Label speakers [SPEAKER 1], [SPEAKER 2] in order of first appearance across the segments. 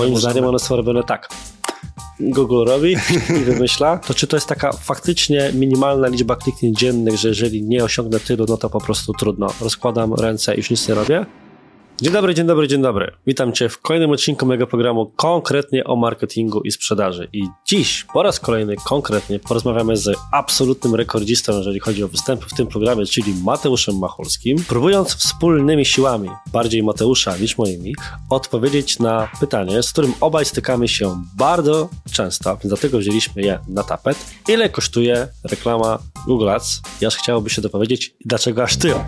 [SPEAKER 1] moim zdaniem one są robione tak. Google robi i wymyśla, to czy to jest taka faktycznie minimalna liczba kliknięć dziennych, że jeżeli nie osiągnę tylu, no to po prostu trudno. Rozkładam ręce i już nic nie robię? Dzień dobry, dzień dobry, dzień dobry. Witam Cię w kolejnym odcinku mojego programu konkretnie o marketingu i sprzedaży. I dziś po raz kolejny konkretnie porozmawiamy z absolutnym rekordzistą, jeżeli chodzi o występy w tym programie, czyli Mateuszem Macholskim, próbując wspólnymi siłami, bardziej Mateusza niż moimi, odpowiedzieć na pytanie, z którym obaj stykamy się bardzo często, więc dlatego wzięliśmy je na tapet. Ile kosztuje reklama Google Ads? Jaż chciałoby się dopowiedzieć, dlaczego aż tyle?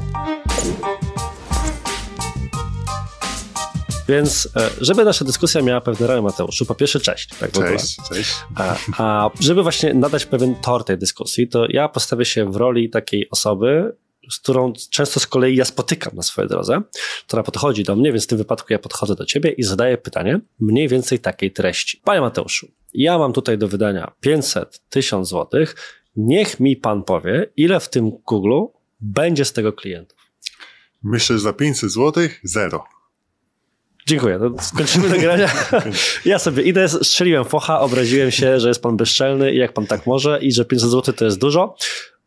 [SPEAKER 1] Więc e, żeby nasza dyskusja miała pewne ramy, Mateuszu, po pierwsze cześć. Tak
[SPEAKER 2] cześć, cześć.
[SPEAKER 1] A, a żeby właśnie nadać pewien tor tej dyskusji, to ja postawię się w roli takiej osoby, z którą często z kolei ja spotykam na swojej drodze, która podchodzi do mnie, więc w tym wypadku ja podchodzę do ciebie i zadaję pytanie mniej więcej takiej treści. Panie Mateuszu, ja mam tutaj do wydania 500, 1000 złotych. Niech mi pan powie, ile w tym Google będzie z tego klientów.
[SPEAKER 2] Myślę, że za 500 złotych zero.
[SPEAKER 1] Dziękuję. To skończymy nagrania. Ja sobie idę, strzeliłem focha, obraziłem się, że jest pan bezczelny i jak pan tak może i że 500 zł to jest dużo.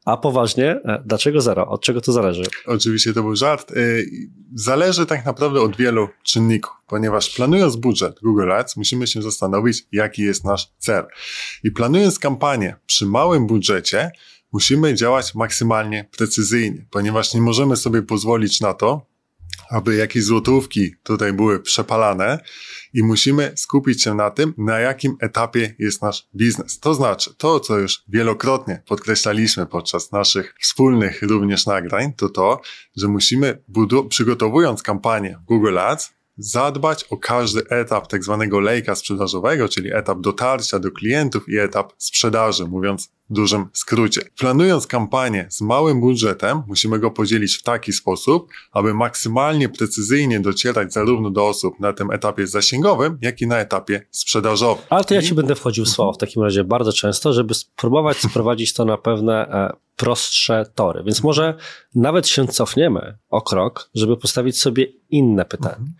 [SPEAKER 1] A poważnie, e, dlaczego zero? Od czego to zależy?
[SPEAKER 2] Oczywiście to był żart. E, zależy tak naprawdę od wielu czynników, ponieważ planując budżet Google Ads, musimy się zastanowić, jaki jest nasz cel. I planując kampanię przy małym budżecie, musimy działać maksymalnie precyzyjnie, ponieważ nie możemy sobie pozwolić na to, aby jakieś złotówki tutaj były przepalane i musimy skupić się na tym, na jakim etapie jest nasz biznes. To znaczy, to co już wielokrotnie podkreślaliśmy podczas naszych wspólnych również nagrań, to to, że musimy przygotowując kampanię Google Ads, zadbać o każdy etap tak zwanego lejka sprzedażowego, czyli etap dotarcia do klientów i etap sprzedaży, mówiąc dużym skrócie. Planując kampanię z małym budżetem, musimy go podzielić w taki sposób, aby maksymalnie precyzyjnie docierać zarówno do osób na tym etapie zasięgowym, jak i na etapie sprzedażowym.
[SPEAKER 1] Ale to ja ci będę wchodził w słowo w takim razie bardzo często, żeby spróbować sprowadzić to na pewne e, prostsze tory. Więc może nawet się cofniemy o krok, żeby postawić sobie inne pytanie. Mhm.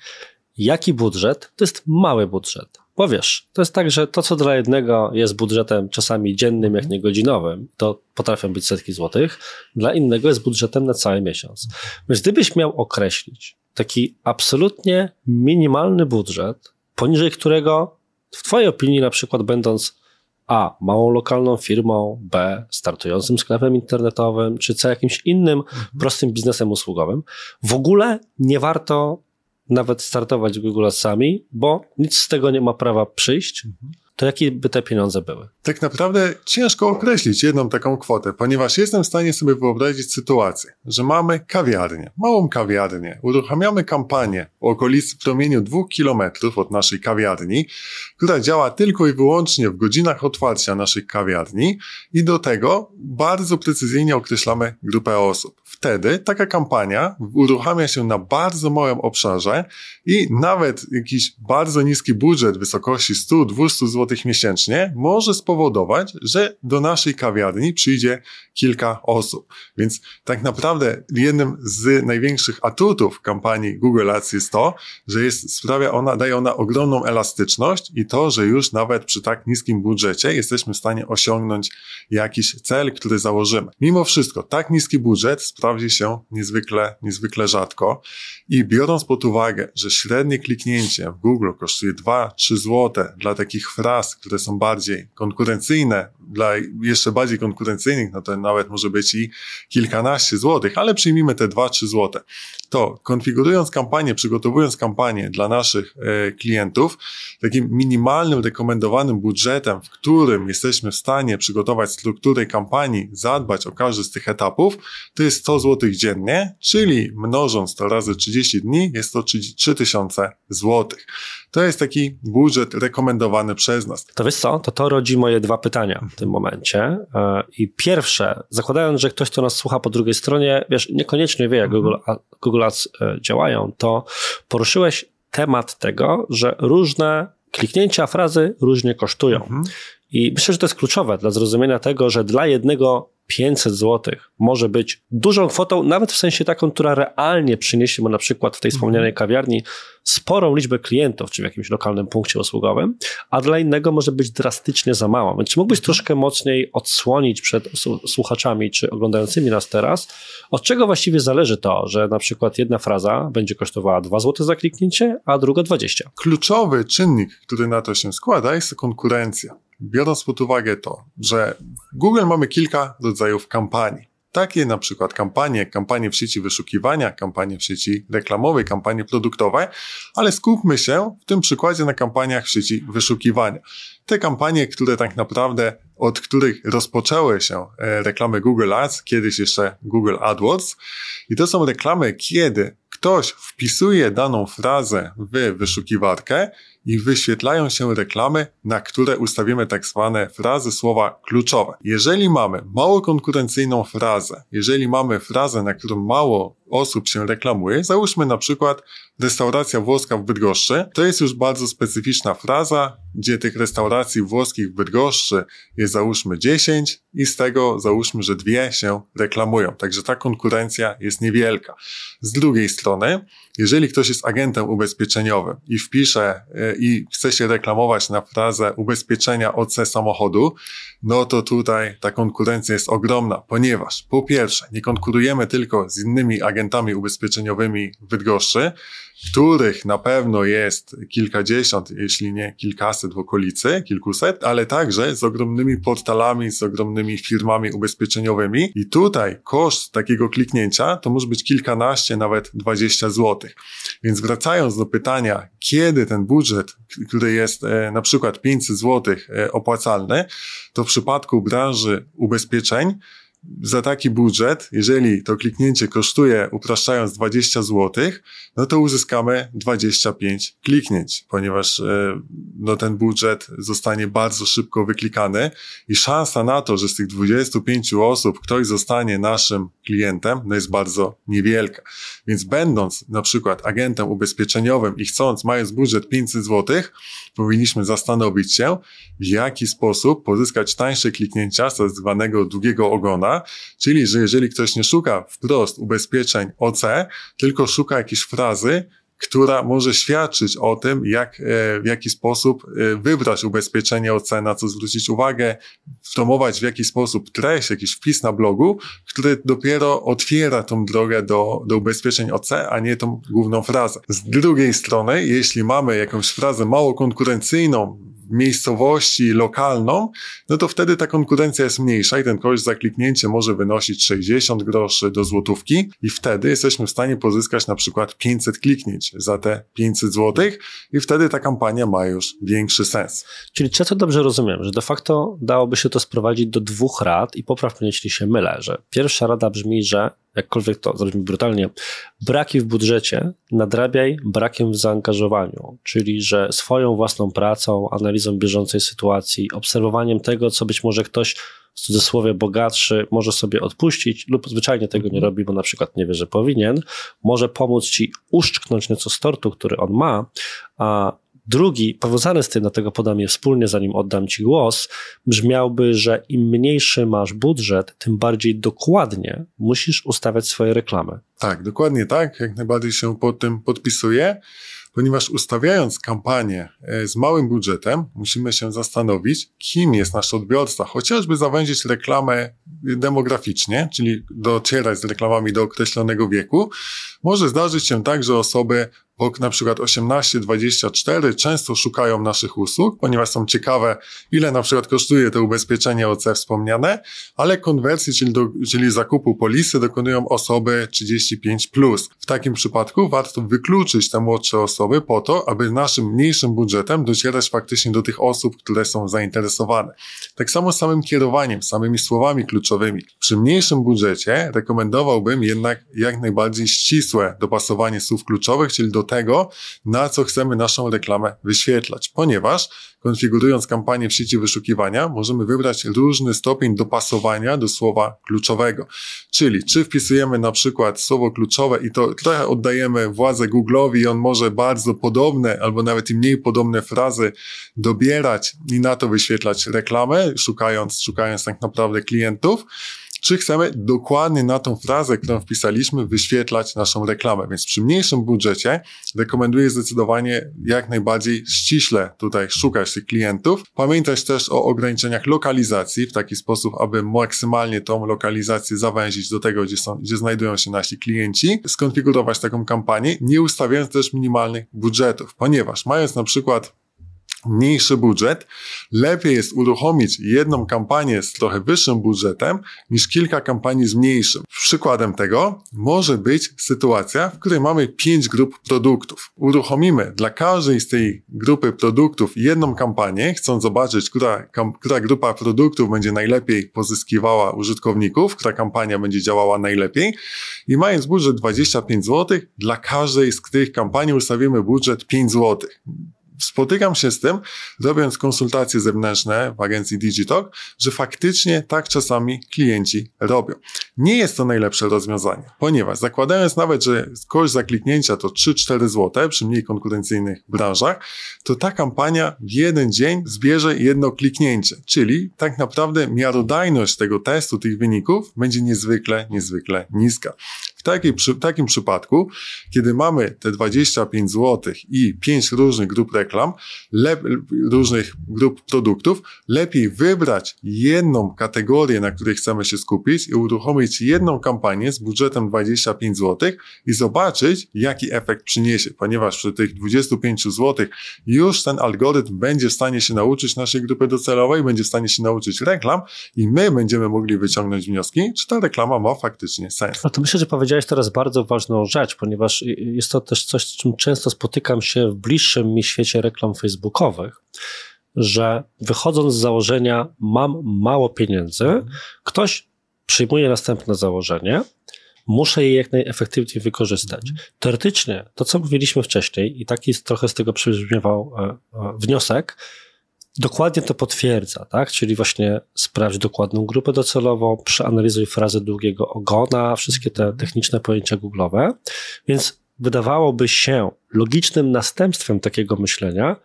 [SPEAKER 1] Jaki budżet to jest mały budżet? Bo wiesz, to jest tak, że to, co dla jednego jest budżetem czasami dziennym, jak nie godzinowym, to potrafią być setki złotych, dla innego jest budżetem na cały miesiąc. Więc gdybyś miał określić taki absolutnie minimalny budżet, poniżej którego w Twojej opinii, na przykład będąc A. Małą lokalną firmą, B. Startującym sklepem internetowym, czy C. Jakimś innym mhm. prostym biznesem usługowym, w ogóle nie warto nawet startować Google sami, bo nic z tego nie ma prawa przyjść. To jakie by te pieniądze były?
[SPEAKER 2] Tak naprawdę ciężko określić jedną taką kwotę, ponieważ jestem w stanie sobie wyobrazić sytuację, że mamy kawiarnię, małą kawiarnię, uruchamiamy kampanię w okolicy promieniu dwóch kilometrów od naszej kawiarni, która działa tylko i wyłącznie w godzinach otwarcia naszych kawiarni i do tego bardzo precyzyjnie określamy grupę osób. Wtedy taka kampania uruchamia się na bardzo małym obszarze i nawet jakiś bardzo niski budżet w wysokości 100-200 zł miesięcznie może spowodować, że do naszej kawiarni przyjdzie kilka osób. Więc tak naprawdę jednym z największych atutów kampanii Google Ads jest to, że jest, sprawia ona, daje ona ogromną elastyczność i to, że już nawet przy tak niskim budżecie jesteśmy w stanie osiągnąć jakiś cel, który założymy. Mimo wszystko, tak niski budżet sprawdzi się niezwykle, niezwykle rzadko i biorąc pod uwagę, że średnie kliknięcie w Google kosztuje 2-3 zł dla takich fraz, które są bardziej konkurencyjne, dla jeszcze bardziej konkurencyjnych, no to nawet może być i kilkanaście złotych, ale przyjmijmy te 2-3 złote. To konfigurując kampanię, przygotowując kampanię dla naszych e, klientów, takim minimalnym, rekomendowanym budżetem, w którym jesteśmy w stanie przygotować strukturę kampanii, zadbać o każdy z tych etapów, to jest 100 złotych dziennie, czyli mnożąc to razy 30 dni, jest to 3000 złotych. To jest taki budżet rekomendowany przez nas.
[SPEAKER 1] To wiesz co, to to rodzi moje dwa pytania w tym momencie. E, I pierwsze, zakładając, że ktoś, kto nas słucha po drugiej stronie, wiesz, niekoniecznie wie, jak mhm. Google, Google Ads e, działają, to poruszyłeś temat tego, że różne kliknięcia frazy różnie kosztują. Mhm. I myślę, że to jest kluczowe dla zrozumienia tego, że dla jednego 500 zł może być dużą kwotą, nawet w sensie taką, która realnie przyniesie mu na przykład w tej wspomnianej mhm. kawiarni sporą liczbę klientów, czy w jakimś lokalnym punkcie usługowym, a dla innego może być drastycznie za mało. Więc czy mógłbyś mhm. troszkę mocniej odsłonić przed słuchaczami, czy oglądającymi nas teraz, od czego właściwie zależy to, że na przykład jedna fraza będzie kosztowała 2 zł za kliknięcie, a druga 20?
[SPEAKER 2] Kluczowy czynnik, który na to się składa, jest konkurencja biorąc pod uwagę to, że w Google mamy kilka rodzajów kampanii. Takie na przykład kampanie, kampanie w sieci wyszukiwania, kampanie w sieci reklamowej, kampanie produktowe, ale skupmy się w tym przykładzie na kampaniach w sieci wyszukiwania. Te kampanie, które tak naprawdę, od których rozpoczęły się e, reklamy Google Ads, kiedyś jeszcze Google AdWords, i to są reklamy, kiedy ktoś wpisuje daną frazę w wyszukiwarkę i wyświetlają się reklamy, na które ustawimy tak zwane frazy słowa kluczowe. Jeżeli mamy mało konkurencyjną frazę, jeżeli mamy frazę, na którą mało osób się reklamuje, załóżmy na przykład restauracja włoska w Bydgoszczy, to jest już bardzo specyficzna fraza, gdzie tych restauracji włoskich w Bydgoszczy jest załóżmy 10 i z tego załóżmy, że dwie się reklamują. Także ta konkurencja jest niewielka. Z drugiej strony, jeżeli ktoś jest agentem ubezpieczeniowym i wpisze e, i chce się reklamować na frazę ubezpieczenia OC samochodu, no to tutaj ta konkurencja jest ogromna, ponieważ po pierwsze nie konkurujemy tylko z innymi agentami ubezpieczeniowymi w Bydgoszczy, których na pewno jest kilkadziesiąt, jeśli nie kilkaset w okolicy, kilkuset, ale także z ogromnymi portalami, z ogromnymi firmami ubezpieczeniowymi i tutaj koszt takiego kliknięcia to może być kilkanaście, nawet dwadzieścia złotych. Więc wracając do pytania, kiedy ten budżet, który jest e, na przykład 500 złotych e, opłacalny, to w przypadku branży ubezpieczeń za taki budżet, jeżeli to kliknięcie kosztuje, upraszczając 20 zł, no to uzyskamy 25 kliknięć, ponieważ e, no, ten budżet zostanie bardzo szybko wyklikany i szansa na to, że z tych 25 osób ktoś zostanie naszym klientem, no jest bardzo niewielka. Więc będąc na przykład agentem ubezpieczeniowym i chcąc, mając budżet 500 zł, powinniśmy zastanowić się, w jaki sposób pozyskać tańsze kliknięcia z tak zwanego długiego ogona, czyli że jeżeli ktoś nie szuka wprost ubezpieczeń OC, tylko szuka jakiejś frazy, która może świadczyć o tym, jak, e, w jaki sposób e, wybrać ubezpieczenie OC, na co zwrócić uwagę, promować w jaki sposób treść, jakiś wpis na blogu, który dopiero otwiera tą drogę do, do ubezpieczeń OC, a nie tą główną frazę. Z drugiej strony, jeśli mamy jakąś frazę mało konkurencyjną, miejscowości lokalną, no to wtedy ta konkurencja jest mniejsza i ten koszt za kliknięcie może wynosić 60 groszy do złotówki i wtedy jesteśmy w stanie pozyskać na przykład 500 kliknięć za te 500 złotych i wtedy ta kampania ma już większy sens.
[SPEAKER 1] Czyli czy to dobrze rozumiem, że de facto dałoby się to sprowadzić do dwóch rad i popraw mnie, jeśli się mylę, że pierwsza rada brzmi, że jakkolwiek to zrobimy brutalnie, braki w budżecie nadrabiaj brakiem w zaangażowaniu, czyli że swoją własną pracą, analizą bieżącej sytuacji, obserwowaniem tego, co być może ktoś w cudzysłowie bogatszy może sobie odpuścić lub zwyczajnie tego nie robi, bo na przykład nie wie, że powinien, może pomóc ci uszczknąć nieco z tortu, który on ma, a Drugi, powiązany z tym, dlatego podam je wspólnie, zanim oddam Ci głos, brzmiałby, że im mniejszy masz budżet, tym bardziej dokładnie musisz ustawiać swoje reklamy.
[SPEAKER 2] Tak, dokładnie tak. Jak najbardziej się pod tym podpisuję, ponieważ ustawiając kampanię e, z małym budżetem, musimy się zastanowić, kim jest nasz odbiorca, chociażby zawęzić reklamę demograficznie, czyli docierać z reklamami do określonego wieku. Może zdarzyć się tak, że osoby Bok na przykład 18-24 często szukają n+szych usług, ponieważ są ciekawe, ile na przykład kosztuje to ubezpieczenie OC wspomniane, ale konwersji, czyli, do, czyli zakupu polisy dokonują osoby 35+. Plus. W takim przypadku warto wykluczyć te młodsze osoby po to, aby naszym mniejszym budżetem docierać faktycznie do tych osób, które są zainteresowane. Tak samo samym kierowaniem, samymi słowami kluczowymi. Przy mniejszym budżecie rekomendowałbym jednak jak najbardziej ścisłe dopasowanie słów kluczowych, czyli do tego, na co chcemy naszą reklamę wyświetlać, ponieważ konfigurując kampanię w sieci wyszukiwania, możemy wybrać różny stopień dopasowania do słowa kluczowego. Czyli czy wpisujemy na przykład słowo kluczowe i to trochę oddajemy władzę Google'owi i on może bardzo podobne albo nawet i mniej podobne frazy dobierać i na to wyświetlać reklamę, szukając, szukając tak naprawdę klientów, czy chcemy dokładnie na tą frazę, którą wpisaliśmy, wyświetlać naszą reklamę. Więc przy mniejszym budżecie rekomenduję zdecydowanie jak najbardziej ściśle tutaj szukać tych klientów. Pamiętać też o ograniczeniach lokalizacji w taki sposób, aby maksymalnie tą lokalizację zawęzić do tego, gdzie, są, gdzie znajdują się nasi klienci. Skonfigurować taką kampanię, nie ustawiając też minimalnych budżetów, ponieważ mając na przykład mniejszy budżet, lepiej jest uruchomić jedną kampanię z trochę wyższym budżetem niż kilka kampanii z mniejszym. Przykładem tego może być sytuacja, w której mamy pięć grup produktów. Uruchomimy dla każdej z tej grupy produktów jedną kampanię, chcąc zobaczyć, która, kam, która grupa produktów będzie najlepiej pozyskiwała użytkowników, która kampania będzie działała najlepiej i mając budżet 25 zł, dla każdej z tych kampanii ustawimy budżet 5 zł spotykam się z tym, robiąc konsultacje zewnętrzne w agencji Digitalk, że faktycznie tak czasami klienci robią. Nie jest to najlepsze rozwiązanie, ponieważ zakładając nawet, że koszt zakliknięcia to 3-4 zł przy mniej konkurencyjnych branżach, to ta kampania w jeden dzień zbierze jedno kliknięcie, czyli tak naprawdę miarodajność tego testu, tych wyników będzie niezwykle, niezwykle niska. Takiej, przy, takim przypadku, kiedy mamy te 25 zł i 5 różnych grup reklam, różnych grup produktów, lepiej wybrać jedną kategorię, na której chcemy się skupić i uruchomić jedną kampanię z budżetem 25 zł i zobaczyć, jaki efekt przyniesie, ponieważ przy tych 25 zł już ten algorytm będzie w stanie się nauczyć naszej grupy docelowej, będzie w stanie się nauczyć reklam i my będziemy mogli wyciągnąć wnioski, czy ta reklama ma faktycznie sens.
[SPEAKER 1] No to myślę, że powiedziałeś teraz bardzo ważną rzecz, ponieważ jest to też coś, z czym często spotykam się w bliższym mi świecie reklam facebookowych, że wychodząc z założenia mam mało pieniędzy, ktoś przyjmuje następne założenie, muszę je jak najefektywniej wykorzystać. Teoretycznie, to co mówiliśmy wcześniej, i taki trochę z tego przybrzmiewał e, e, wniosek, dokładnie to potwierdza, tak? Czyli właśnie sprawdź dokładną grupę docelową, przeanalizuj frazę długiego ogona, wszystkie te techniczne pojęcia Google'owe. Więc wydawałoby się logicznym następstwem takiego myślenia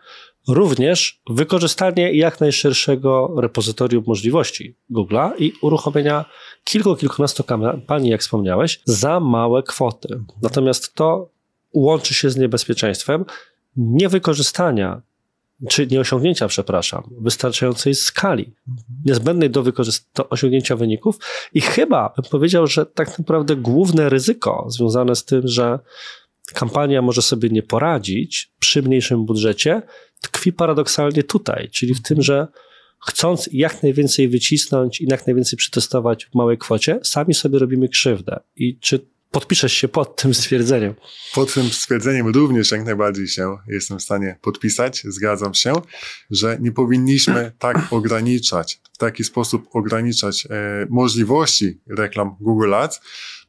[SPEAKER 1] również wykorzystanie jak najszerszego repozytorium możliwości Google'a i uruchomienia kilku, kilkunastu kampanii, jak wspomniałeś, za małe kwoty. Natomiast to łączy się z niebezpieczeństwem niewykorzystania czy nie osiągnięcia, przepraszam, wystarczającej skali, niezbędnej do, do osiągnięcia wyników. I chyba bym powiedział, że tak naprawdę główne ryzyko związane z tym, że kampania może sobie nie poradzić przy mniejszym budżecie, tkwi paradoksalnie tutaj, czyli w tym, że chcąc jak najwięcej wycisnąć i jak najwięcej przetestować w małej kwocie, sami sobie robimy krzywdę. I czy podpiszesz się pod tym stwierdzeniem?
[SPEAKER 2] Pod tym stwierdzeniem również jak najbardziej się jestem w stanie podpisać. Zgadzam się, że nie powinniśmy tak ograniczać, taki sposób ograniczać e, możliwości reklam Google Ads,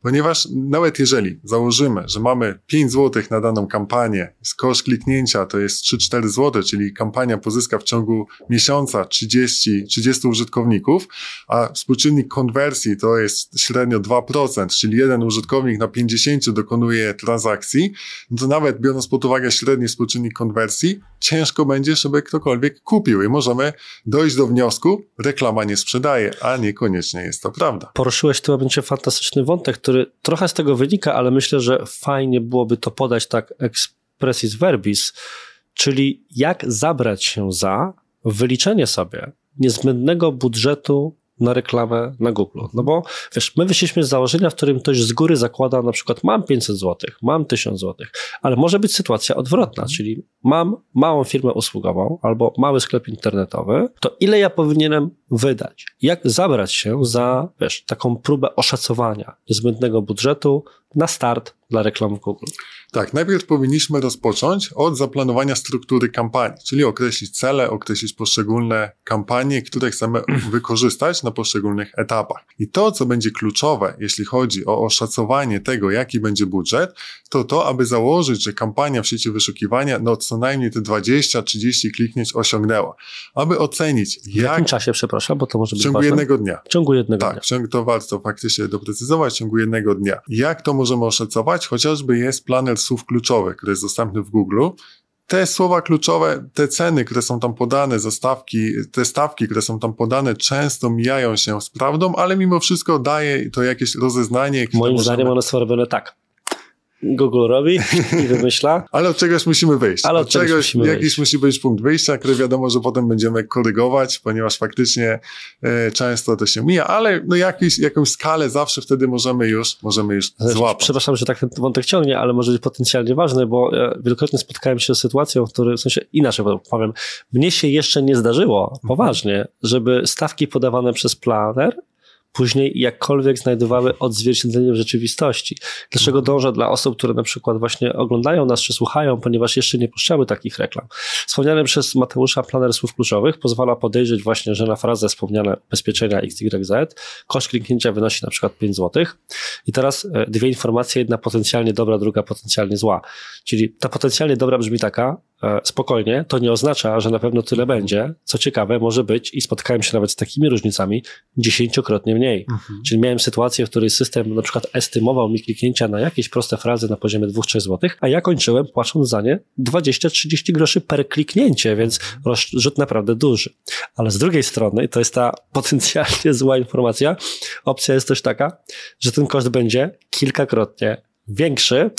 [SPEAKER 2] Ponieważ nawet jeżeli założymy, że mamy 5 zł na daną kampanię, koszt kliknięcia to jest 3-4 zł, czyli kampania pozyska w ciągu miesiąca 30, 30 użytkowników, a współczynnik konwersji to jest średnio 2%, czyli jeden użytkownik na 50 dokonuje transakcji, no to nawet biorąc pod uwagę średni współczynnik konwersji, ciężko będzie, żeby ktokolwiek kupił i możemy dojść do wniosku, reklama nie sprzedaje, a niekoniecznie jest to prawda.
[SPEAKER 1] Poruszyłeś tym momencie fantastyczny wątek, który trochę z tego wynika, ale myślę, że fajnie byłoby to podać tak expressis verbis, czyli jak zabrać się za wyliczenie sobie niezbędnego budżetu na reklamę na Google. No bo wiesz, my wyszliśmy z założenia, w którym ktoś z góry zakłada na przykład mam 500 zł, mam 1000 zł, ale może być sytuacja odwrotna, czyli mam małą firmę usługową albo mały sklep internetowy, to ile ja powinienem wydać? Jak zabrać się za, wiesz, taką próbę oszacowania niezbędnego budżetu na start dla reklam w Google?
[SPEAKER 2] Tak, najpierw powinniśmy rozpocząć od zaplanowania struktury kampanii, czyli określić cele, określić poszczególne kampanie, które chcemy wykorzystać na poszczególnych etapach. I to, co będzie kluczowe, jeśli chodzi o oszacowanie tego, jaki będzie budżet, to to, aby założyć, że kampania w sieci wyszukiwania no co najmniej te 20-30 kliknięć osiągnęła. Aby ocenić,
[SPEAKER 1] jak... W jakim czasie, przepraszam, bo to może być
[SPEAKER 2] W ciągu ważne. jednego dnia.
[SPEAKER 1] W ciągu jednego
[SPEAKER 2] tak,
[SPEAKER 1] dnia.
[SPEAKER 2] Tak, to warto faktycznie doprecyzować, w ciągu jednego dnia. Jak to możemy oszacować? Chociażby jest planer słów kluczowych, który jest dostępny w Google. te słowa kluczowe, te ceny, które są tam podane, zastawki, te stawki, które są tam podane, często mijają się z prawdą, ale mimo wszystko daje to jakieś rozeznanie.
[SPEAKER 1] Moim zdaniem one są robione tak. Google robi i wymyśla.
[SPEAKER 2] Ale od czegoś musimy wyjść. Ale od, od czegoś, czegoś musimy jakiś wyjść. musi być punkt wyjścia, który wiadomo, że potem będziemy korygować, ponieważ faktycznie e, często to się mija, ale no jakiś, jakąś skalę zawsze wtedy możemy już, możemy już złapać.
[SPEAKER 1] Przepraszam, że tak ten wątek ciągnie, ale może być potencjalnie ważny, bo ja wielokrotnie spotkałem się z sytuacją, w której, w sensie inaczej powiem, mnie się jeszcze nie zdarzyło, poważnie, żeby stawki podawane przez planer później jakkolwiek znajdowały odzwierciedlenie w rzeczywistości. Dlaczego mhm. dążę dla osób, które na przykład właśnie oglądają nas czy słuchają, ponieważ jeszcze nie puszczały takich reklam. Wspomniany przez Mateusza planer słów kluczowych pozwala podejrzeć właśnie, że na frazę wspomniane bezpieczenia XYZ koszt kliknięcia wynosi na przykład 5 zł. I teraz e, dwie informacje, jedna potencjalnie dobra, druga potencjalnie zła. Czyli ta potencjalnie dobra brzmi taka, spokojnie, to nie oznacza, że na pewno tyle będzie. Co ciekawe, może być i spotkałem się nawet z takimi różnicami dziesięciokrotnie mniej. Mhm. Czyli miałem sytuację, w której system na przykład estymował mi kliknięcia na jakieś proste frazy na poziomie 2-3 zł, a ja kończyłem płacząc za nie 20-30 groszy per kliknięcie, więc mhm. rzut naprawdę duży. Ale z drugiej strony, i to jest ta potencjalnie zła informacja, opcja jest też taka, że ten koszt będzie kilkakrotnie większy,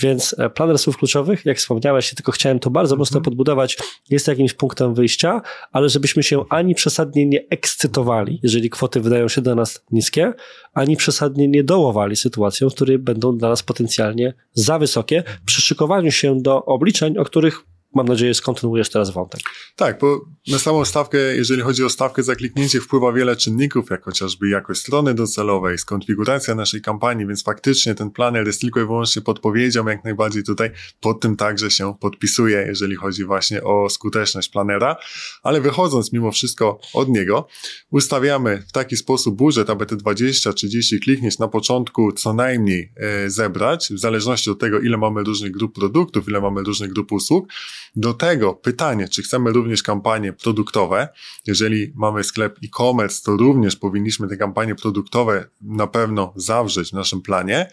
[SPEAKER 1] więc e, planer słów kluczowych, jak wspomniałeś, tylko chciałem to bardzo mocno mhm. podbudować, jest jakimś punktem wyjścia, ale żebyśmy się ani przesadnie nie ekscytowali, jeżeli kwoty wydają się dla nas niskie, ani przesadnie nie dołowali sytuacją, w której będą dla nas potencjalnie za wysokie przy szykowaniu się do obliczeń, o których mam nadzieję, skontynuujesz teraz wątek.
[SPEAKER 2] Tak, bo na samą stawkę, jeżeli chodzi o stawkę za kliknięcie, wpływa wiele czynników, jak chociażby jakość strony docelowej, skonfiguracja naszej kampanii, więc faktycznie ten planer jest tylko i wyłącznie podpowiedzią, jak najbardziej tutaj pod tym także się podpisuje, jeżeli chodzi właśnie o skuteczność planera, ale wychodząc mimo wszystko od niego, ustawiamy w taki sposób budżet, aby te 20-30 kliknięć na początku co najmniej e, zebrać, w zależności od tego, ile mamy różnych grup produktów, ile mamy różnych grup usług, do tego pytanie, czy chcemy również kampanie produktowe. Jeżeli mamy sklep e-commerce, to również powinniśmy te kampanie produktowe na pewno zawrzeć w naszym planie.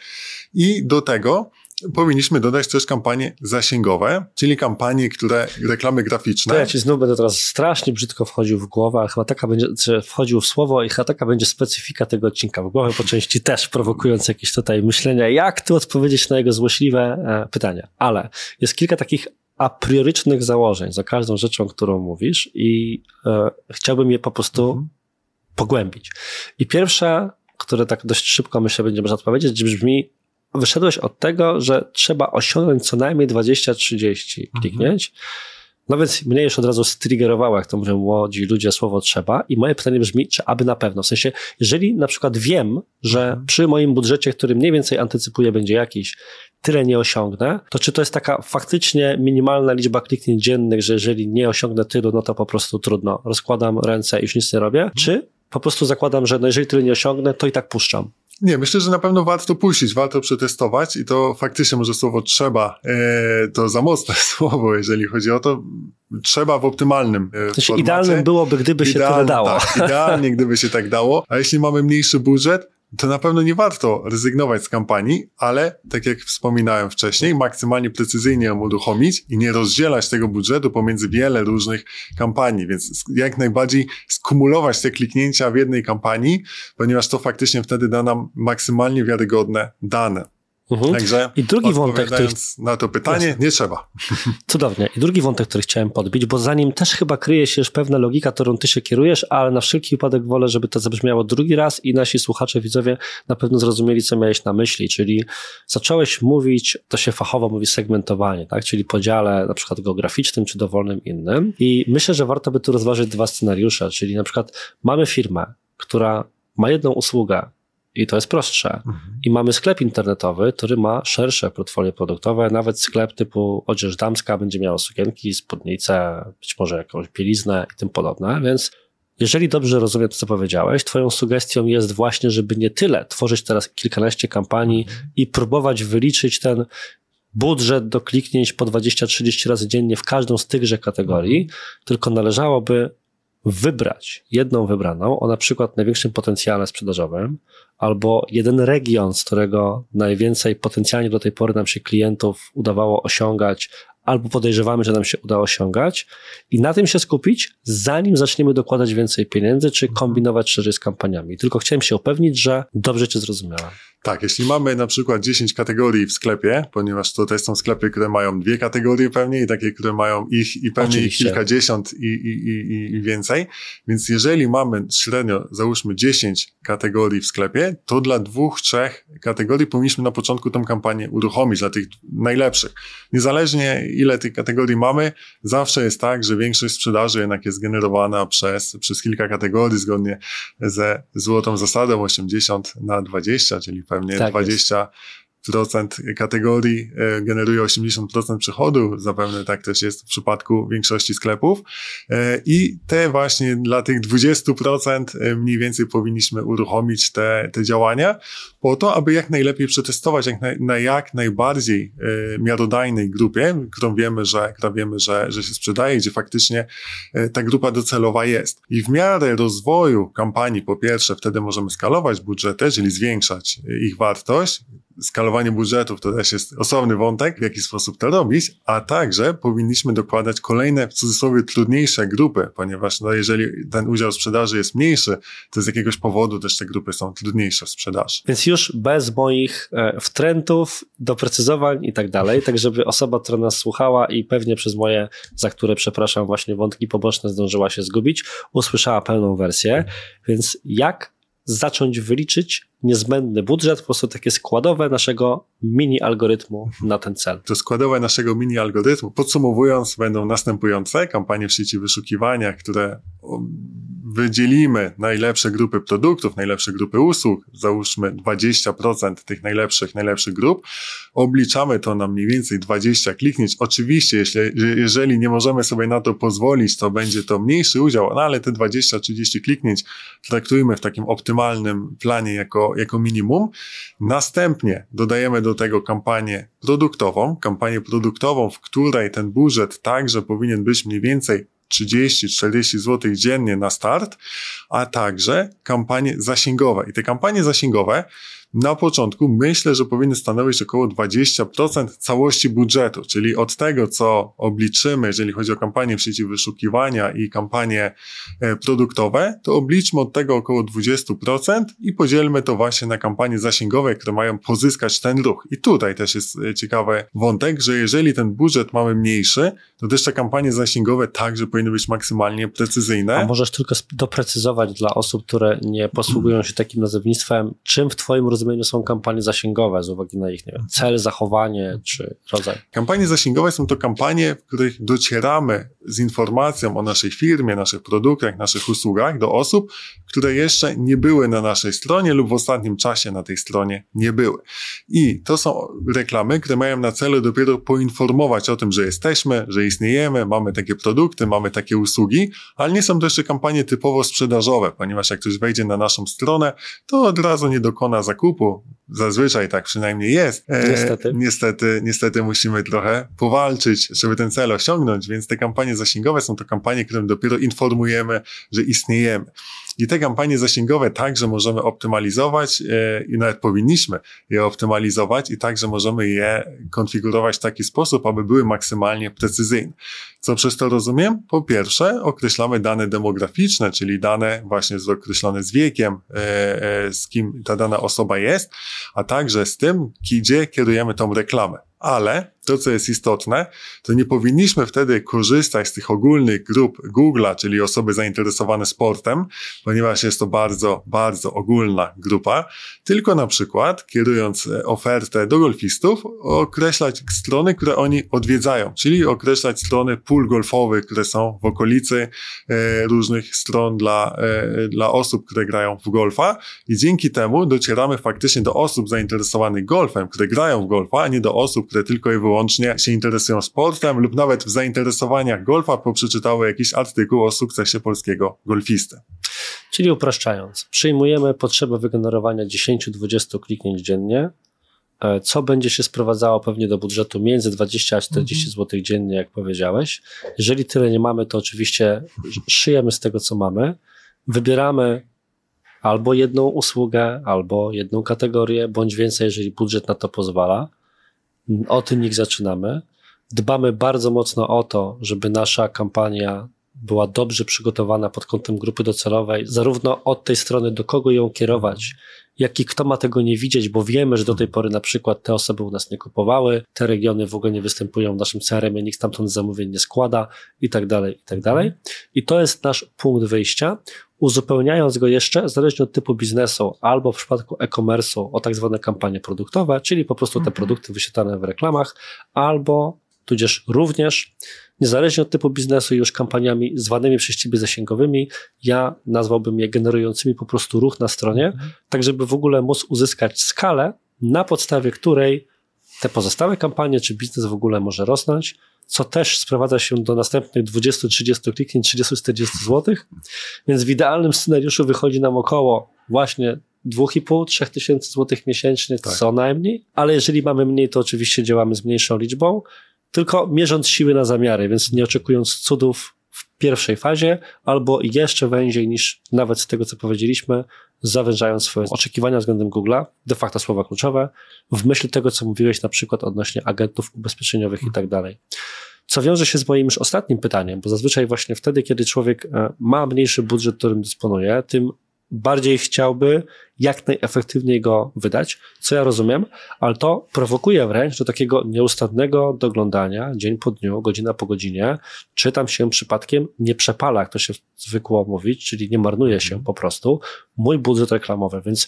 [SPEAKER 2] I do tego powinniśmy dodać też kampanie zasięgowe, czyli kampanie, które reklamy graficzne.
[SPEAKER 1] To ja ci znów będę teraz strasznie brzydko wchodził w głowę, ale chyba taka będzie, czy wchodził w słowo i chyba taka będzie specyfika tego odcinka w głowę, po części też prowokując jakieś tutaj myślenia, jak tu odpowiedzieć na jego złośliwe e, pytania. Ale jest kilka takich a priorycznych założeń za każdą rzeczą, którą mówisz i e, chciałbym je po prostu mhm. pogłębić. I pierwsza, które tak dość szybko myślę będzie można odpowiedzieć, brzmi wyszedłeś od tego, że trzeba osiągnąć co najmniej 20-30 mhm. kliknięć. No więc mnie już od razu striggerowało, jak to mówią młodzi ludzie, słowo trzeba. I moje pytanie brzmi, czy aby na pewno? W sensie, jeżeli na przykład wiem, że mhm. przy moim budżecie, który mniej więcej antycypuję, będzie jakiś, tyle nie osiągnę, to czy to jest taka faktycznie minimalna liczba kliknięć dziennych, że jeżeli nie osiągnę tylu, no to po prostu trudno. Rozkładam ręce i już nic nie robię? Czy po prostu zakładam, że no jeżeli tyle nie osiągnę, to i tak puszczam?
[SPEAKER 2] Nie, myślę, że na pewno warto puścić, warto przetestować i to faktycznie może słowo trzeba, e, to za mocne słowo, jeżeli chodzi o to, trzeba w optymalnym e,
[SPEAKER 1] znaczy, Idealnym byłoby, gdyby się tyle dało.
[SPEAKER 2] Tak, idealnie, gdyby się tak dało, a jeśli mamy mniejszy budżet, to na pewno nie warto rezygnować z kampanii, ale tak jak wspominałem wcześniej, maksymalnie precyzyjnie ją uruchomić i nie rozdzielać tego budżetu pomiędzy wiele różnych kampanii, więc jak najbardziej skumulować te kliknięcia w jednej kampanii, ponieważ to faktycznie wtedy da nam maksymalnie wiarygodne dane. Mhm. Także I drugi wątek, który... na to pytanie, Jasne. nie trzeba.
[SPEAKER 1] Cudownie. I drugi wątek, który chciałem podbić, bo za nim też chyba kryje się już pewna logika, którą ty się kierujesz, ale na wszelki wypadek wolę, żeby to zabrzmiało drugi raz i nasi słuchacze, widzowie na pewno zrozumieli, co miałeś na myśli, czyli zacząłeś mówić, to się fachowo mówi segmentowanie, tak? czyli podziale na przykład geograficznym czy dowolnym innym i myślę, że warto by tu rozważyć dwa scenariusze, czyli na przykład mamy firmę, która ma jedną usługę, i to jest prostsze. Mhm. I mamy sklep internetowy, który ma szersze portfolio produktowe, nawet sklep typu odzież damska będzie miał sukienki, spódnice, być może jakąś bieliznę i tym podobne, więc jeżeli dobrze rozumiem to, co powiedziałeś, twoją sugestią jest właśnie, żeby nie tyle tworzyć teraz kilkanaście kampanii mhm. i próbować wyliczyć ten budżet do kliknięć po 20-30 razy dziennie w każdą z tychże kategorii, mhm. tylko należałoby wybrać jedną wybraną o na przykład największym potencjale sprzedażowym, albo jeden region, z którego najwięcej potencjalnie do tej pory nam się klientów udawało osiągać, albo podejrzewamy, że nam się uda osiągać i na tym się skupić, zanim zaczniemy dokładać więcej pieniędzy, czy kombinować szerzej z kampaniami. Tylko chciałem się upewnić, że dobrze Cię zrozumiałem.
[SPEAKER 2] Tak, jeśli mamy na przykład 10 kategorii w sklepie, ponieważ to też są sklepy, które mają dwie kategorie pewnie i takie, które mają ich i pewnie ich kilkadziesiąt i, i, i, i więcej, więc jeżeli mamy średnio, załóżmy 10 kategorii w sklepie, to dla dwóch, trzech kategorii powinniśmy na początku tą kampanię uruchomić, dla tych najlepszych. Niezależnie ile tych kategorii mamy, zawsze jest tak, że większość sprzedaży jednak jest generowana przez, przez kilka kategorii zgodnie ze złotą zasadą 80 na 20, czyli pewnie tak 20 jest kategorii e, generuje 80% przychodu, zapewne tak też jest w przypadku większości sklepów. E, i te właśnie dla tych 20% e, mniej więcej powinniśmy uruchomić te, te działania po to, aby jak najlepiej przetestować jak na, na jak najbardziej miarodajnej grupie, którą wiemy, że, która wiemy, że, że się sprzedaje, gdzie faktycznie ta grupa docelowa jest. I w miarę rozwoju kampanii, po pierwsze, wtedy możemy skalować budżety, czyli zwiększać ich wartość, skalowanie budżetów to też jest osobny wątek, w jaki sposób to robić, a także powinniśmy dokładać kolejne, w cudzysłowie, trudniejsze grupy, ponieważ no, jeżeli ten udział sprzedaży jest mniejszy, to z jakiegoś powodu też te grupy są trudniejsze w sprzedaży.
[SPEAKER 1] Więc już bez moich e, wtrętów, doprecyzowań i tak dalej, tak żeby osoba, która nas słuchała i pewnie przez moje, za które przepraszam, właśnie wątki poboczne zdążyła się zgubić, usłyszała pełną wersję. Więc jak zacząć wyliczyć niezbędny budżet, po prostu takie składowe naszego mini algorytmu na ten cel.
[SPEAKER 2] To składowe naszego mini algorytmu, podsumowując, będą następujące kampanie w sieci wyszukiwania, które wydzielimy najlepsze grupy produktów, najlepsze grupy usług, załóżmy 20% tych najlepszych, najlepszych grup, obliczamy to na mniej więcej 20 kliknięć. Oczywiście, jeśli, jeżeli nie możemy sobie na to pozwolić, to będzie to mniejszy udział, no ale te 20-30 kliknięć traktujmy w takim optymalnym planie jako, jako minimum. Następnie dodajemy do tego kampanię produktową, kampanię produktową, w której ten budżet także powinien być mniej więcej 30-40 zł dziennie na start, a także kampanie zasięgowe. I te kampanie zasięgowe na początku myślę, że powinny stanowić około 20% całości budżetu, czyli od tego, co obliczymy, jeżeli chodzi o kampanię w sieci wyszukiwania i kampanie e, produktowe, to obliczmy od tego około 20% i podzielmy to właśnie na kampanie zasięgowe, które mają pozyskać ten ruch. I tutaj też jest e, ciekawy wątek, że jeżeli ten budżet mamy mniejszy, to też te kampanie zasięgowe także powinny być maksymalnie precyzyjne.
[SPEAKER 1] A możesz tylko doprecyzować dla osób, które nie posługują się takim nazewnictwem, czym w Twoim rozumieniu są kampanie zasięgowe z uwagi na ich nie wiem, cel, zachowanie czy rodzaj?
[SPEAKER 2] Kampanie zasięgowe są to kampanie, w których docieramy z informacją o naszej firmie, naszych produktach, naszych usługach do osób, które jeszcze nie były na naszej stronie lub w ostatnim czasie na tej stronie nie były. I to są reklamy, które mają na celu dopiero poinformować o tym, że jesteśmy, że istniejemy, mamy takie produkty, mamy takie usługi, ale nie są to jeszcze kampanie typowo sprzedażowe, ponieważ jak ktoś wejdzie na naszą stronę, to od razu nie dokona zakupu. Zazwyczaj tak przynajmniej jest.
[SPEAKER 1] E, niestety.
[SPEAKER 2] niestety, niestety musimy trochę powalczyć, żeby ten cel osiągnąć, więc te kampanie zasięgowe są to kampanie, którym dopiero informujemy, że istniejemy. I te kampanie zasięgowe także możemy optymalizować e, i nawet powinniśmy je optymalizować i także możemy je konfigurować w taki sposób, aby były maksymalnie precyzyjne. Co przez to rozumiem? Po pierwsze, określamy dane demograficzne, czyli dane właśnie określone z wiekiem, e, e, z kim ta dana osoba jest, a także z tym, gdzie kierujemy tą reklamę. Ale to, co jest istotne, to nie powinniśmy wtedy korzystać z tych ogólnych grup Google'a, czyli osoby zainteresowane sportem, ponieważ jest to bardzo, bardzo ogólna grupa, tylko na przykład, kierując e, ofertę do golfistów, określać strony, które oni odwiedzają, czyli określać strony pól golfowych, które są w okolicy e, różnych stron dla, e, dla osób, które grają w golfa. I dzięki temu docieramy faktycznie do osób zainteresowanych golfem, które grają w golfa, a nie do osób, które tylko i wyłącznie się interesują sportem lub nawet w zainteresowaniach golfa poprzeczytały jakiś artykuł o sukcesie polskiego golfisty.
[SPEAKER 1] Czyli upraszczając, przyjmujemy potrzebę wygenerowania 10-20 kliknięć dziennie, e, co będzie się sprowadzało pewnie do budżetu między 20 a 40 mhm. zł dziennie, jak powiedziałeś. Jeżeli tyle nie mamy, to oczywiście szyjemy z tego, co mamy, wybieramy albo jedną usługę, albo jedną kategorię, bądź więcej, jeżeli budżet na to pozwala. Od nich zaczynamy. dbamy bardzo mocno o to, żeby nasza kampania była dobrze przygotowana pod kątem grupy docelowej, zarówno od tej strony, do kogo ją kierować, jak i kto ma tego nie widzieć, bo wiemy, że do tej pory na przykład te osoby u nas nie kupowały, te regiony w ogóle nie występują w naszym CRM, nikt stamtąd zamówień nie składa i tak dalej, i tak dalej. I to jest nasz punkt wyjścia, uzupełniając go jeszcze, zależnie od typu biznesu, albo w przypadku e-commerce'u o tak zwane kampanie produktowe, czyli po prostu te mhm. produkty wyświetlane w reklamach, albo tudzież również, niezależnie od typu biznesu, już kampaniami zwanymi przez ciebie zasięgowymi, ja nazwałbym je generującymi po prostu ruch na stronie, mhm. tak żeby w ogóle móc uzyskać skalę, na podstawie której te pozostałe kampanie czy biznes w ogóle może rosnąć, co też sprowadza się do następnych 20-30 kliknięć, 30-40 zł, więc w idealnym scenariuszu wychodzi nam około właśnie 2,5-3 tysięcy złotych miesięcznie tak. co najmniej, ale jeżeli mamy mniej, to oczywiście działamy z mniejszą liczbą, tylko mierząc siły na zamiary, więc nie oczekując cudów w pierwszej fazie, albo jeszcze węziej niż nawet z tego, co powiedzieliśmy, zawężając swoje oczekiwania względem Google'a, de facto słowa kluczowe, w myśl tego, co mówiłeś na przykład odnośnie agentów ubezpieczeniowych i tak dalej. Co wiąże się z moim już ostatnim pytaniem, bo zazwyczaj właśnie wtedy, kiedy człowiek e, ma mniejszy budżet, którym dysponuje, tym bardziej chciałby jak najefektywniej go wydać, co ja rozumiem, ale to prowokuje wręcz do takiego nieustannego doglądania dzień po dniu, godzina po godzinie, czy tam się przypadkiem nie przepala, jak to się zwykło mówić, czyli nie marnuje się po prostu mój budżet reklamowy, więc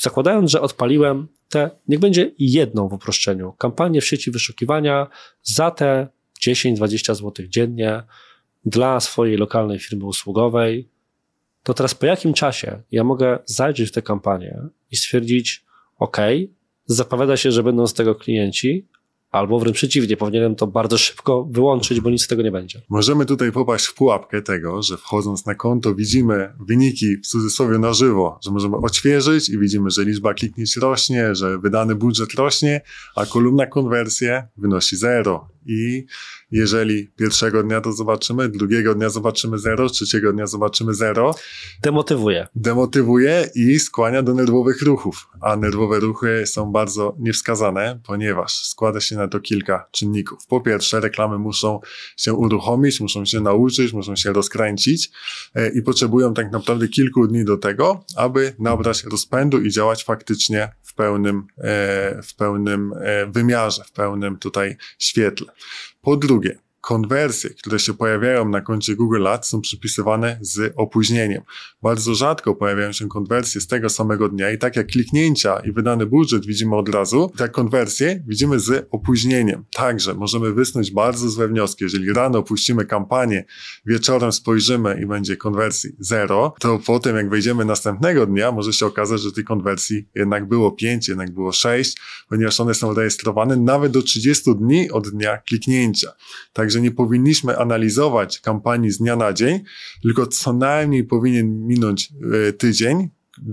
[SPEAKER 1] zakładając, że odpaliłem te, niech będzie jedną w uproszczeniu, kampanię w sieci wyszukiwania za te 10-20 zł dziennie dla swojej lokalnej firmy usługowej, to teraz po jakim czasie ja mogę zajrzeć w tę kampanię i stwierdzić, OK, zapowiada się, że będą z tego klienci, albo wręcz przeciwnie, powinienem to bardzo szybko wyłączyć, bo nic z tego nie będzie.
[SPEAKER 2] Możemy tutaj popaść w pułapkę tego, że wchodząc na konto widzimy wyniki w cudzysłowie na żywo, że możemy odświeżyć i widzimy, że liczba kliknięć rośnie, że wydany budżet rośnie, a kolumna konwersje wynosi zero i jeżeli pierwszego dnia to zobaczymy, drugiego dnia zobaczymy zero, trzeciego dnia zobaczymy zero.
[SPEAKER 1] Demotywuje.
[SPEAKER 2] Demotywuje i skłania do nerwowych ruchów, a nerwowe ruchy są bardzo niewskazane, ponieważ składa się na to kilka czynników. Po pierwsze, reklamy muszą się uruchomić, muszą się nauczyć, muszą się rozkręcić e, i potrzebują tak naprawdę kilku dni do tego, aby nabrać rozpędu i działać faktycznie w pełnym, e, w pełnym e, wymiarze, w pełnym tutaj świetle. Po drugie, konwersje, które się pojawiają na koncie Google Ads są przypisywane z opóźnieniem. Bardzo rzadko pojawiają się konwersje z tego samego dnia i tak jak kliknięcia i wydany budżet widzimy od razu, tak konwersje widzimy z opóźnieniem. Także możemy wysnuć bardzo złe wnioski. Jeżeli rano puścimy kampanię, wieczorem spojrzymy i będzie konwersji zero, to potem jak wejdziemy następnego dnia, może się okazać, że tej konwersji jednak było 5, jednak było 6, ponieważ one są rejestrowane nawet do 30 dni od dnia kliknięcia. Także że nie powinniśmy analizować kampanii z dnia na dzień, tylko co najmniej powinien minąć e, tydzień,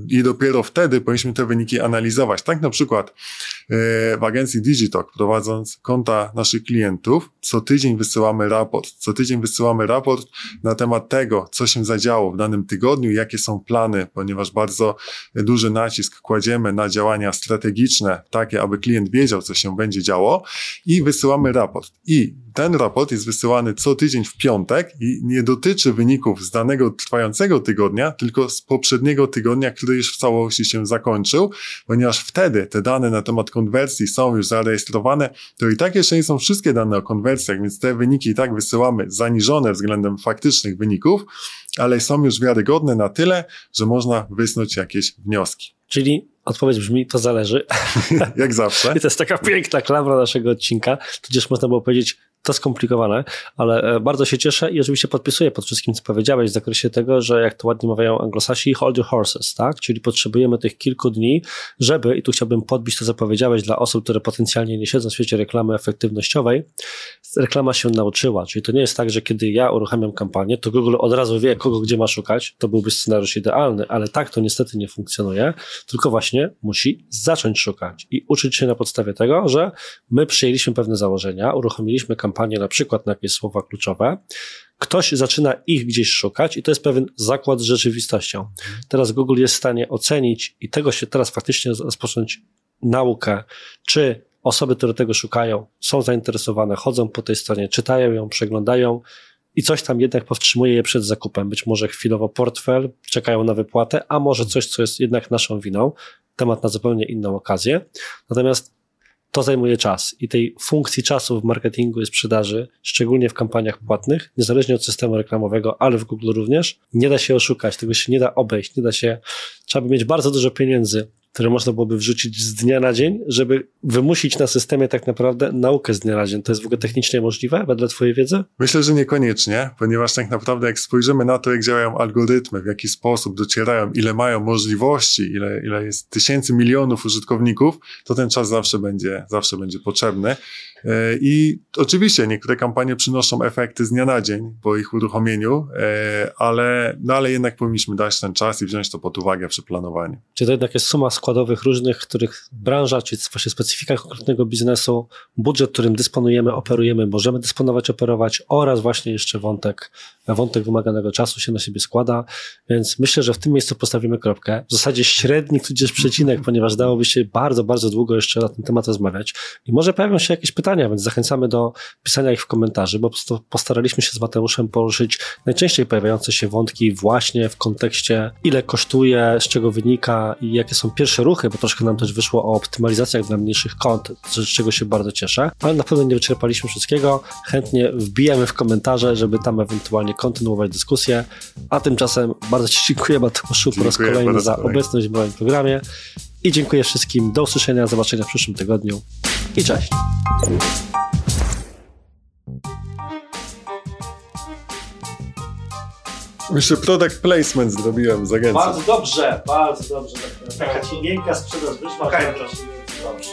[SPEAKER 2] i dopiero wtedy powinniśmy te wyniki analizować. Tak na przykład e, w agencji Digitalk, prowadząc konta naszych klientów, co tydzień wysyłamy raport. Co tydzień wysyłamy raport na temat tego, co się zadziało w danym tygodniu, jakie są plany, ponieważ bardzo duży nacisk kładziemy na działania strategiczne, takie, aby klient wiedział, co się będzie działo i wysyłamy raport. I ten raport jest wysyłany co tydzień w piątek i nie dotyczy wyników z danego trwającego tygodnia, tylko z poprzedniego tygodnia, który już w całości się zakończył, ponieważ wtedy te dane na temat konwersji są już zarejestrowane, to i tak jeszcze nie są wszystkie dane o konwersjach, więc te wyniki i tak wysyłamy zaniżone względem faktycznych wyników, ale są już wiarygodne na tyle, że można wysnuć jakieś wnioski.
[SPEAKER 1] Czyli odpowiedź brzmi, to zależy.
[SPEAKER 2] Jak zawsze.
[SPEAKER 1] I to jest taka piękna klamra naszego odcinka, tudzież można było powiedzieć, to skomplikowane, ale e, bardzo się cieszę i oczywiście podpisuję pod wszystkim, co powiedziałeś w zakresie tego, że jak to ładnie mawiają anglosasi, hold your horses, tak? Czyli potrzebujemy tych kilku dni, żeby, i tu chciałbym podbić to, co powiedziałeś dla osób, które potencjalnie nie siedzą w świecie reklamy efektywnościowej, reklama się nauczyła, czyli to nie jest tak, że kiedy ja uruchamiam kampanię, to Google od razu wie, kogo gdzie ma szukać, to byłby scenariusz idealny, ale tak to niestety nie funkcjonuje, tylko właśnie musi zacząć szukać i uczyć się na podstawie tego, że my przyjęliśmy pewne założenia, uruchomiliśmy kampanię, kampanię, na przykład na jakieś słowa kluczowe, ktoś zaczyna ich gdzieś szukać i to jest pewien zakład z rzeczywistością. Teraz Google jest w stanie ocenić i tego się teraz faktycznie rozpocząć naukę, czy osoby, które tego szukają, są zainteresowane, chodzą po tej stronie, czytają ją, przeglądają i coś tam jednak powstrzymuje je przed zakupem. Być może chwilowo portfel, czekają na wypłatę, a może coś, co jest jednak naszą winą. Temat na zupełnie inną okazję. Natomiast to zajmuje czas i tej funkcji czasu w marketingu i sprzedaży, szczególnie w kampaniach płatnych, niezależnie od systemu reklamowego, ale w Google również, nie da się oszukać, tego się nie da obejść, nie da się, trzeba by mieć bardzo dużo pieniędzy, które można byłoby wrzucić z dnia na dzień, żeby wymusić na systemie tak naprawdę naukę z dnia na dzień. To jest w ogóle technicznie możliwe, wedle Twojej wiedzy?
[SPEAKER 2] Myślę, że niekoniecznie, ponieważ tak naprawdę jak spojrzymy na to, jak działają algorytmy, w jaki sposób docierają, ile mają możliwości, ile, ile jest tysięcy, milionów użytkowników, to ten czas zawsze będzie, zawsze będzie potrzebny. E, I oczywiście niektóre kampanie przynoszą efekty z dnia na dzień po ich uruchomieniu, e, ale, no ale jednak powinniśmy dać ten czas i wziąć to pod uwagę przy planowaniu.
[SPEAKER 1] Czy to jednak jest suma składowych różnych, których branża, czy właśnie specyfika konkretnego biznesu, budżet, którym dysponujemy, operujemy, możemy dysponować, operować oraz właśnie jeszcze wątek, wątek wymaganego czasu się na siebie składa, więc myślę, że w tym miejscu postawimy kropkę. W zasadzie średni tudzież przecinek, ponieważ dałoby się bardzo, bardzo długo jeszcze na ten temat rozmawiać i może pojawią się jakieś pytania, więc zachęcamy do pisania ich w komentarzu, bo postaraliśmy się z Mateuszem poruszyć najczęściej pojawiające się wątki właśnie w kontekście ile kosztuje, z czego wynika i jakie są pierwsze ruchy, bo troszkę nam też wyszło o optymalizacjach dla mniejszych kont, z czego się bardzo cieszę, ale na pewno nie wyczerpaliśmy wszystkiego. Chętnie wbijemy w komentarze, żeby tam ewentualnie kontynuować dyskusję, a tymczasem bardzo Ci dziękuję Mateuszu po raz kolejny za obecność w moim programie i dziękuję wszystkim. Do usłyszenia, zobaczenia w przyszłym tygodniu i cześć.
[SPEAKER 2] Jeszcze product placement zrobiłem z agencji.
[SPEAKER 1] Bardzo dobrze, bardzo dobrze. Taka ci miękka sprzedaż wyszła. Okay. Dobrze.